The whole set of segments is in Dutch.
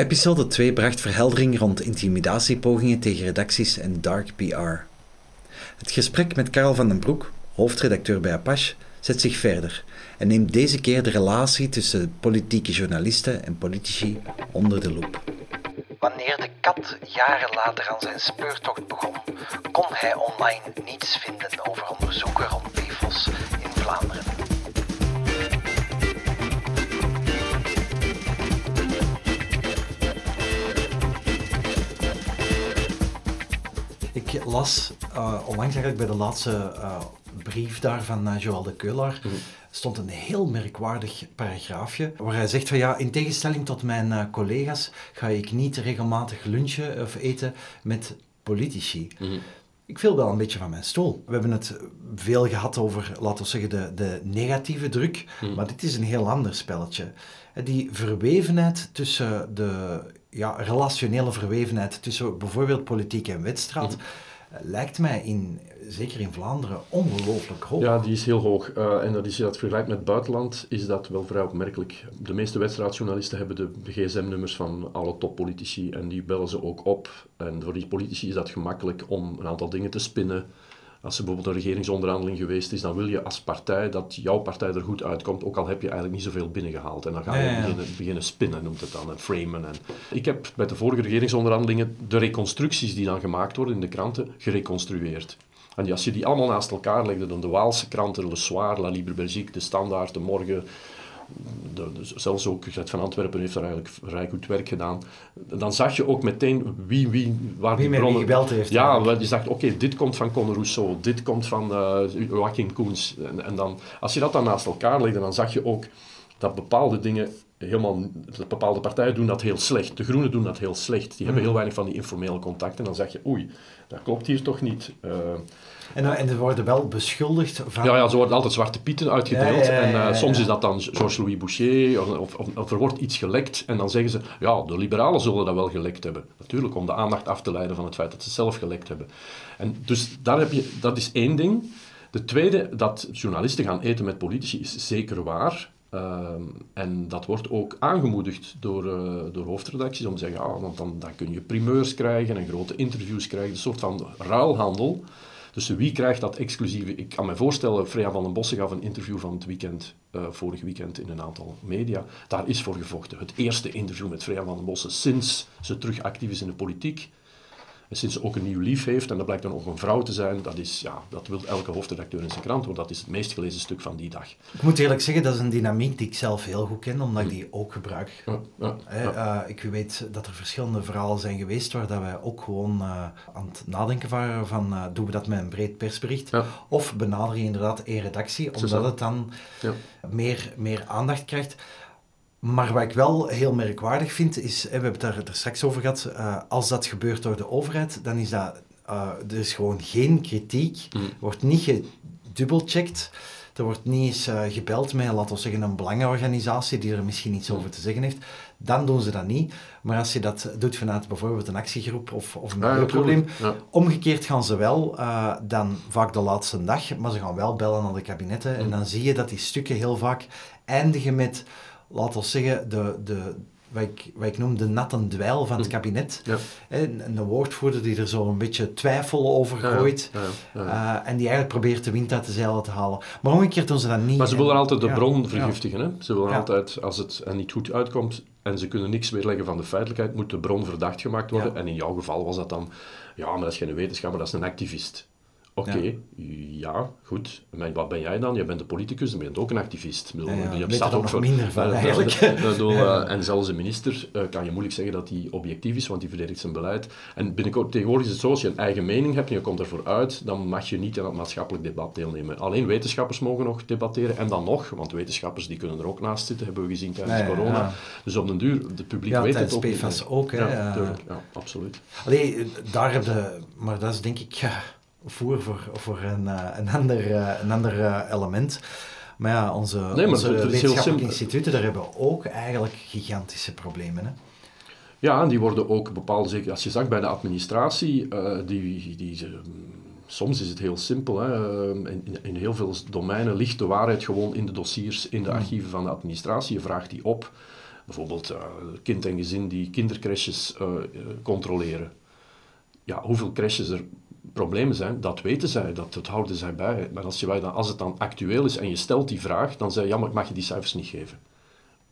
Episode 2 bracht verheldering rond intimidatiepogingen tegen redacties en dark PR. Het gesprek met Karel van den Broek, hoofdredacteur bij Apache, zet zich verder en neemt deze keer de relatie tussen politieke journalisten en politici onder de loep. Wanneer de kat jaren later aan zijn speurtocht begon, kon hij online niets vinden over onderzoeken rond in Vlaanderen. Las uh, onlangs eigenlijk bij de laatste uh, brief daar van uh, Joël de Keulaar, mm. stond een heel merkwaardig paragraafje, waar hij zegt van ja, in tegenstelling tot mijn collega's ga ik niet regelmatig lunchen of eten met politici. Mm. Ik viel wel een beetje van mijn stoel. We hebben het veel gehad over, laten we zeggen, de, de negatieve druk, mm. maar dit is een heel ander spelletje. Die verwevenheid tussen de ja, relationele verwevenheid tussen bijvoorbeeld politiek en wedstrijd, mhm. Lijkt mij in, zeker in Vlaanderen, ongelooflijk hoog. Ja, die is heel hoog. Uh, en dat is, dat vergelijkt met het buitenland, is dat wel vrij opmerkelijk. De meeste wedstrijdjournalisten hebben de gsm-nummers van alle toppolitici en die bellen ze ook op. En voor die politici is dat gemakkelijk om een aantal dingen te spinnen als er bijvoorbeeld een regeringsonderhandeling geweest is, dan wil je als partij dat jouw partij er goed uitkomt, ook al heb je eigenlijk niet zoveel binnengehaald. En dan ga je Beginnen, beginnen spinnen, noemt het dan, het framen. En ik heb bij de vorige regeringsonderhandelingen de reconstructies die dan gemaakt worden in de kranten gereconstrueerd. En als je die allemaal naast elkaar legde, dan de Waalse kranten, Le Soir, La Libre Belgique, De Standaard, De Morgen, zelfs ook het van Antwerpen heeft er eigenlijk vrij goed werk gedaan. Dan zag je ook meteen wie, wie waar wie die bronnen... gebeld heeft. Ja, je zag, oké, dit komt van Conor Rousseau, dit komt van uh, Joachim Koens. En, en, dan, als je dat dan naast elkaar legde, dan zag je ook dat bepaalde dingen helemaal... Dat bepaalde partijen doen dat heel slecht. De Groenen doen dat heel slecht. Die hebben mhm. heel weinig van die informele contacten. En dan zeg je, oei, dat klopt hier toch niet. Uh, en, en ze worden wel beschuldigd van... Ja, ja ze worden altijd zwarte pieten uitgedeeld. en uh, soms is dat dan Georges-Louis Boucher, of, of, of, er wordt iets gelekt. En dan zeggen ze, ja, de liberalen zullen dat wel gelekt hebben. Natuurlijk, om de aandacht af te leiden van het feit dat ze zelf gelekt hebben. En dus daar heb je, dat is één ding. De tweede, dat journalisten gaan eten met politici, is zeker waar. Ehm, en dat wordt ook aangemoedigd door, uh, door hoofdredacties om te zeggen, ah, want dan, dan kun je primeurs krijgen en grote interviews krijgen, een soort van ruilhandel. Dus wie krijgt dat exclusieve? Ik kan me voorstellen, Freya van den Bossen gaf een interview van het weekend, uh, vorig weekend in een aantal media. Daar is voor gevochten. Het eerste interview met Freya van den Bossen sinds ze terug actief is in de politiek. Sinds ze ook een nieuw lief heeft, en dat blijkt dan ook een vrouw te zijn, dat, is, ja, dat wil elke hoofdredacteur in zijn krant, want dat is het meest gelezen stuk van die dag. Ik moet eerlijk zeggen, dat is een dynamiek die ik zelf heel goed ken, omdat ik die ook gebruik. Ja, ja, uh, ik weet dat er verschillende verhalen zijn geweest waar dat wij ook gewoon uh, aan het nadenken waren van, uh, doen we dat met een breed persbericht? Of benaderen je inderdaad een redactie, omdat het dan meer, meer aandacht krijgt. Maar wat ik wel heel merkwaardig vind, is, we hebben het daar, er straks over gehad, uh, als dat gebeurt door de overheid, dan is dat, uh, er is gewoon geen kritiek, mm. wordt niet gedubbelcheckt, er wordt niet eens uh, gebeld met, laten we zeggen, een belangenorganisatie die er misschien iets over te zeggen heeft. Dan doen ze dat niet. Maar als je dat doet vanuit bijvoorbeeld een actiegroep of, of een ja, probleem, ja. omgekeerd gaan ze wel, dan vaak de laatste dag, maar ze gaan wel bellen naar de kabinetten. Mm. En dan zie je dat die stukken heel vaak eindigen met laten we zeggen, de, de, wat, ik, wat ik noem de natte dweil van het hm. kabinet. Ja. En een woordvoerder die er zo een beetje twijfel over gooit. Ja, ja, uh, en die eigenlijk probeert de wind uit de zeilen te halen. Maar omgekeerd doen ze dat niet. Maar ze willen altijd de bron vergiftigen. Hè? Ze willen altijd, als het er niet goed uitkomt en ze kunnen niks weerleggen van de feitelijkheid, moet de bron verdacht gemaakt worden. En in jouw geval was dat dan, ja, maar dat is geen wetenschapper, dat is een activist. Oké, ja. goed. Maar wat ben jij dan? Je bent een politicus, dan ben je ook een activist. Bedoel, ja, je staat ook voor, minder van, eigenlijk. en zelfs een minister uh, kan je moeilijk zeggen dat hij objectief is, want die verdedigt zijn beleid. En binnenkort, tegenwoordig is het zo, als je een eigen mening hebt en je komt ervoor uit, dan mag je niet aan het maatschappelijk debat deelnemen. Alleen wetenschappers mogen nog debatteren, en dan nog, want wetenschappers die kunnen er ook naast zitten, hebben we gezien tijdens corona. Dus op den duur, het publiek weet het ook niet. ook, hè. Ja, ja, absoluut. Allee, daar heb je, maar dat is denk ik voer voor, voor een, uh, een ander, uh, een ander uh, element. Maar ja, onze, nee, maar onze wetenschappelijke instituten, daar hebben ook eigenlijk gigantische problemen. Hè? Ja, en die worden ook bepaald, zeker als je zag bij de administratie, die, die, soms is het heel simpel. Hè. In, in, heel veel domeinen ligt de waarheid gewoon in de dossiers, in de archieven van de administratie. Je vraagt die op bijvoorbeeld kind en gezin die kindercrashes controleren. Ja, hoeveel crashes er problemen zijn, dat weten zij, dat, dat houden zij bij. Maar als, je, dan, als het dan actueel is en je stelt die vraag, dan zeg je, ja, maar mag je die cijfers niet geven.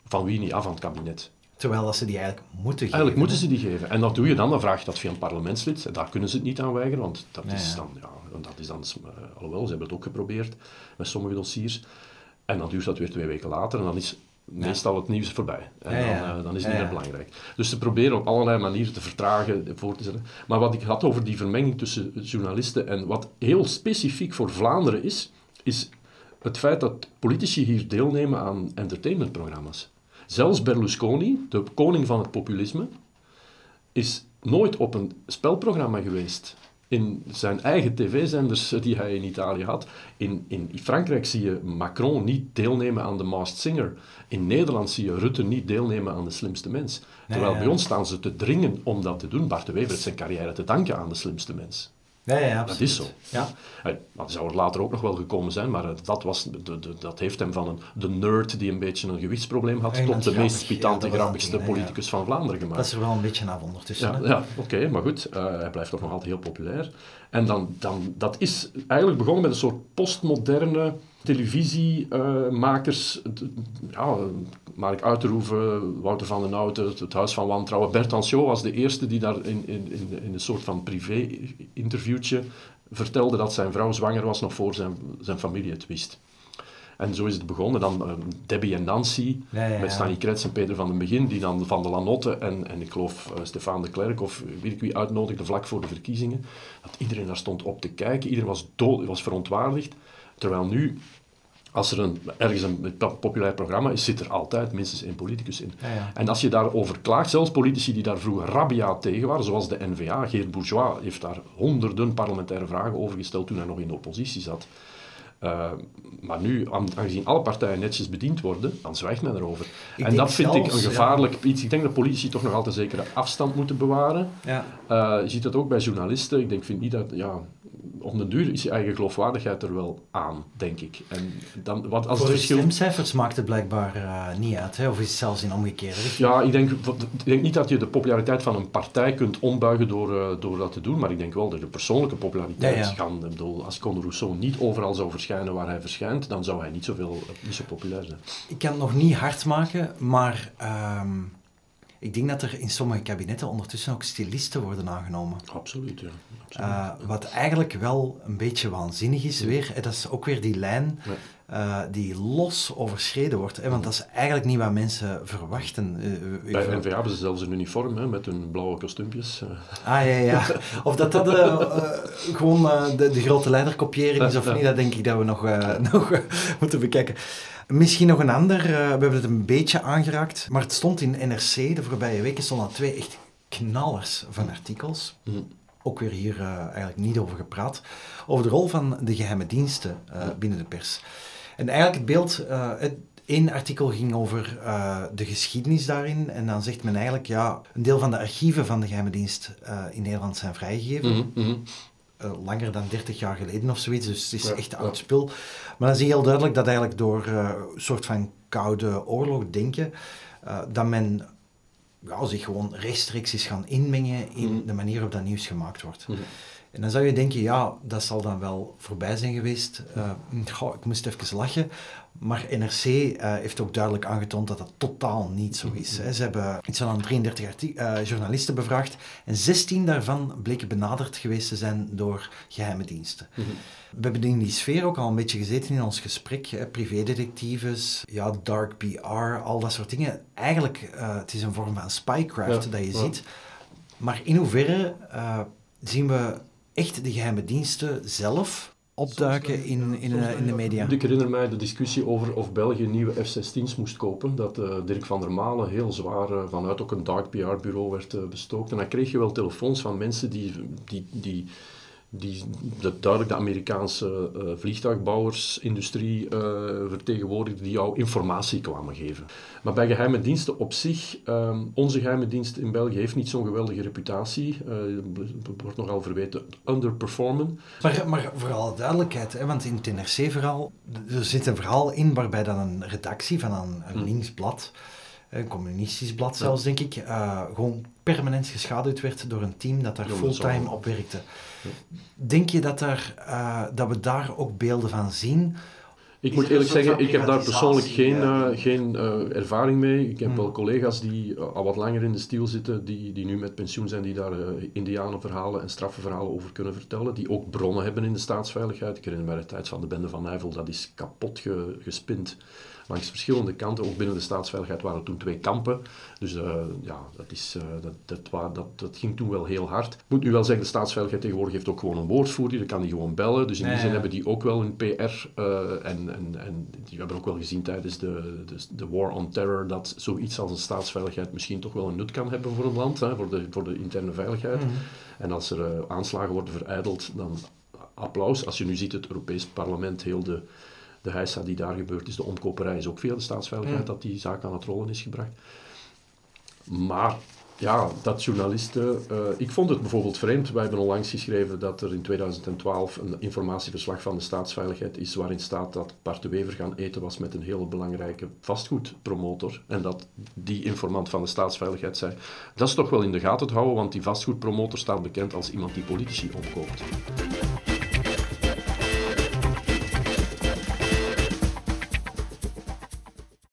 Van wie niet? Af van het kabinet. Terwijl dat ze die eigenlijk moeten geven. Eigenlijk moeten ze die geven. En dat doe je dan, dan vraag je dat via een parlementslid. Daar kunnen ze het niet aan weigeren, want dat is dan, ja, dat is dan, uh, alhoewel, ze hebben het ook geprobeerd met sommige dossiers. En dan duurt dat weer twee weken later en dan is meestal het nieuws voorbij. En dan, uh, dan, is het niet meer belangrijk. Dus ze proberen op allerlei manieren te vertragen, voor te zetten. Maar wat ik had over die vermenging tussen journalisten en wat heel specifiek voor Vlaanderen is, is het feit dat politici hier deelnemen aan entertainmentprogramma's. Zelfs Berlusconi, de koning van het populisme, is nooit op een spelprogramma geweest. In zijn eigen tv-zenders die hij in Italië had. In, in Frankrijk zie je Macron niet deelnemen aan The Masked Singer. In Nederland zie je Rutte niet deelnemen aan De Slimste Mens. Terwijl bij ons staan ze te dringen om dat te doen. Bart de Wever heeft zijn carrière te danken aan De Slimste Mens. Ja, ja, dat is zo. Ja. Dat zou er later ook nog wel gekomen zijn, maar dat, was, de, de, dat heeft hem van een, de nerd die een beetje een gewichtsprobleem had, tot de meest spitante, ja, grappigste politicus van Vlaanderen gemaakt. Dat is er wel een beetje af ondertussen. Ja, ja oké, maar goed, uh, hij blijft toch nog altijd heel populair. En dan, dan, dat is eigenlijk begonnen met een soort postmoderne televisiemakers, uh, ja, Mark Uiterhoeven, Wouter van den Houten, het Huis van Wantrouwen. Bert Anciot was de eerste die daar in, in, in, in een soort van privé-interviewtje vertelde dat zijn vrouw zwanger was nog voor zijn, zijn familie het wist. En zo is het begonnen. Dan uh, Debbie en Nancy, met Stanley Kretz en Peter van den Begin, die dan Van de Lanotte en, en ik geloof uh, Stefan de Klerk of weet ik wie uitnodigde vlak voor de verkiezingen. Dat iedereen daar stond op te kijken. Iedereen was, dood, was verontwaardigd. Terwijl nu als er een, ergens een populair programma is, zit er altijd minstens één politicus in. En als je daarover klaagt, zelfs politici die daar vroeger rabiaat tegen waren, zoals de N-VA, Geert Bourgeois heeft daar honderden parlementaire vragen over gesteld toen hij nog in de oppositie zat. Uh, maar nu, aangezien alle partijen netjes bediend worden, dan zwijgt men erover. en dat vind ik een gevaarlijk iets. Ik denk dat politici toch nog altijd zekere afstand moeten bewaren. Ja. Uh, je ziet dat ook bij journalisten. Ik denk, vind niet dat... Ja, op den duur is je eigen geloofwaardigheid er wel aan, denk ik. En dan, wat als Voor de verschil... stemcijfers maakt het blijkbaar uh, niet uit, hè? of is het zelfs in omgekeerde richting? Ja, ik denk, ik denk niet dat je de populariteit van een partij kunt ombuigen door, uh, door dat te doen, maar ik denk wel dat de persoonlijke populariteit ja, ja. gaan... Ik bedoel, als Conor Rousseau niet overal zou verschijnen waar hij verschijnt, dan zou hij niet, zoveel, niet zo populair zijn. Ik kan het nog niet hard maken, maar... Um ik denk dat er in sommige kabinetten ondertussen ook stilisten worden aangenomen. Absoluut, ja. Absoluut. Uh, wat eigenlijk wel een beetje waanzinnig is weer. Dat is ook weer die lijn uh, die los overschreden wordt. Hè, want dat is eigenlijk niet wat mensen verwachten. Uh, Bij NVA hebben ze zelfs een uniform hè, met hun blauwe kostuumpjes. Ah ja, ja. Of dat dat gewoon de, de, grote leiderkopiëring is of niet, dat denk ik dat we nog, nog moeten bekijken. Misschien nog een ander, we hebben het een beetje aangeraakt, maar het stond in NRC, de voorbije weken stonden twee echt knallers van artikels. Mhm. Ook weer hier uh, eigenlijk niet over gepraat. Over de rol van de geheime diensten uh, binnen de pers. En eigenlijk het beeld, één artikel ging over de geschiedenis daarin. En dan zegt men eigenlijk, ja, een deel van de archieven van de geheime dienst in Nederland zijn vrijgegeven. Mm uh, langer dan 30 jaar geleden of zoiets. Dus het is echt oud spul. Maar dan zie je heel duidelijk dat eigenlijk door een soort van koude oorlog denken, dat men ja, zich gewoon rechtstreeks is gaan inmengen in mm. de manier waarop dat nieuws gemaakt wordt. Mm. En dan zou je denken, ja, dat zal dan wel voorbij zijn geweest. goh, ik moest even lachen. Maar NRC uh, eh, heeft ook duidelijk aangetoond dat dat totaal niet zo is. Hè. Ze hebben iets van 33 uh, journalisten bevraagd en 16 daarvan bleken benaderd geweest te zijn door geheime diensten. Mm -hmm. We hebben in die sfeer ook al een beetje gezeten in ons gesprek. Privédetectives, ja, dark PR, al dat soort dingen. Eigenlijk, uh, het is een vorm van spycraft ja, dat je ja. ziet. Maar in hoeverre zien we echt de geheime diensten zelf opduiken in, in, eh, in de media. Ik herinner mij de discussie over of België nieuwe F-16's moest kopen. Dat uh, Dirk van der Malen heel zwaar uh, vanuit ook een dark PR-bureau werd uh, bestookt. En dan kreeg je wel telefoons van mensen die, die, die die de, duidelijk de Amerikaanse uh, vliegtuigbouwersindustrie uh, vertegenwoordigde, die jou informatie kwamen geven. Maar bij geheime diensten op zich, um, onze geheime dienst in België heeft niet zo'n geweldige reputatie. Uh, wordt nogal verweten underperformen. Maar, maar voor alle duidelijkheid, hè, want in het NRC-verhaal, er zit een verhaal in waarbij dan een redactie van een, een hmm. Een communistisch blad zelfs, denk ik, uh, gewoon permanent geschaduwd werd door een team dat daar fulltime op werkte. Denk je dat, er, uh, dat we daar ook beelden van zien? Ik moet eerlijk zeggen, ik heb daar persoonlijk geen, uh, geen uh, ervaring mee. Ik heb hmm. wel collega's die uh, al wat langer in de stiel zitten, die, die nu met pensioen zijn, die daar indianenverhalen en straffenverhalen over kunnen vertellen, die ook bronnen hebben in de staatsveiligheid. Ik herinner me de tijd van de bende van Nijvel, dat is kapot ge, gespind langs verschillende kanten. Ook binnen de staatsveiligheid waren er toen twee kampen. Dus uh, ja, dat, is, uh, dat, dat, dat, dat, ging toen wel heel hard. Ik moet nu wel zeggen, de staatsveiligheid tegenwoordig heeft ook gewoon een woordvoerder. Dan kan die gewoon bellen. Dus in die zin hebben die ook wel een PR. Uh, en, en, en die hebben ook wel gezien tijdens de, de, de, War on Terror dat zoiets als een staatsveiligheid misschien toch wel een nut kan hebben voor een land, hè, voor, de, voor de interne veiligheid. Mm. En als er aanslagen worden verijdeld, dan applaus. Als je nu ziet het Europees Parlement heel de de heisa die daar gebeurd is, de omkoperij, is ook via de staatsveiligheid dat die zaak aan het rollen is gebracht. Maar ja, dat journalisten. Uh, ik vond het bijvoorbeeld vreemd. Wij hebben onlangs geschreven dat er in 2012 een informatieverslag van de staatsveiligheid is. waarin staat dat Bart de Wever gaan eten was met een hele belangrijke vastgoedpromotor. En dat die informant van de staatsveiligheid zei. Dat is toch wel in de gaten te houden, want die vastgoedpromotor staat bekend als iemand die politici opkoopt.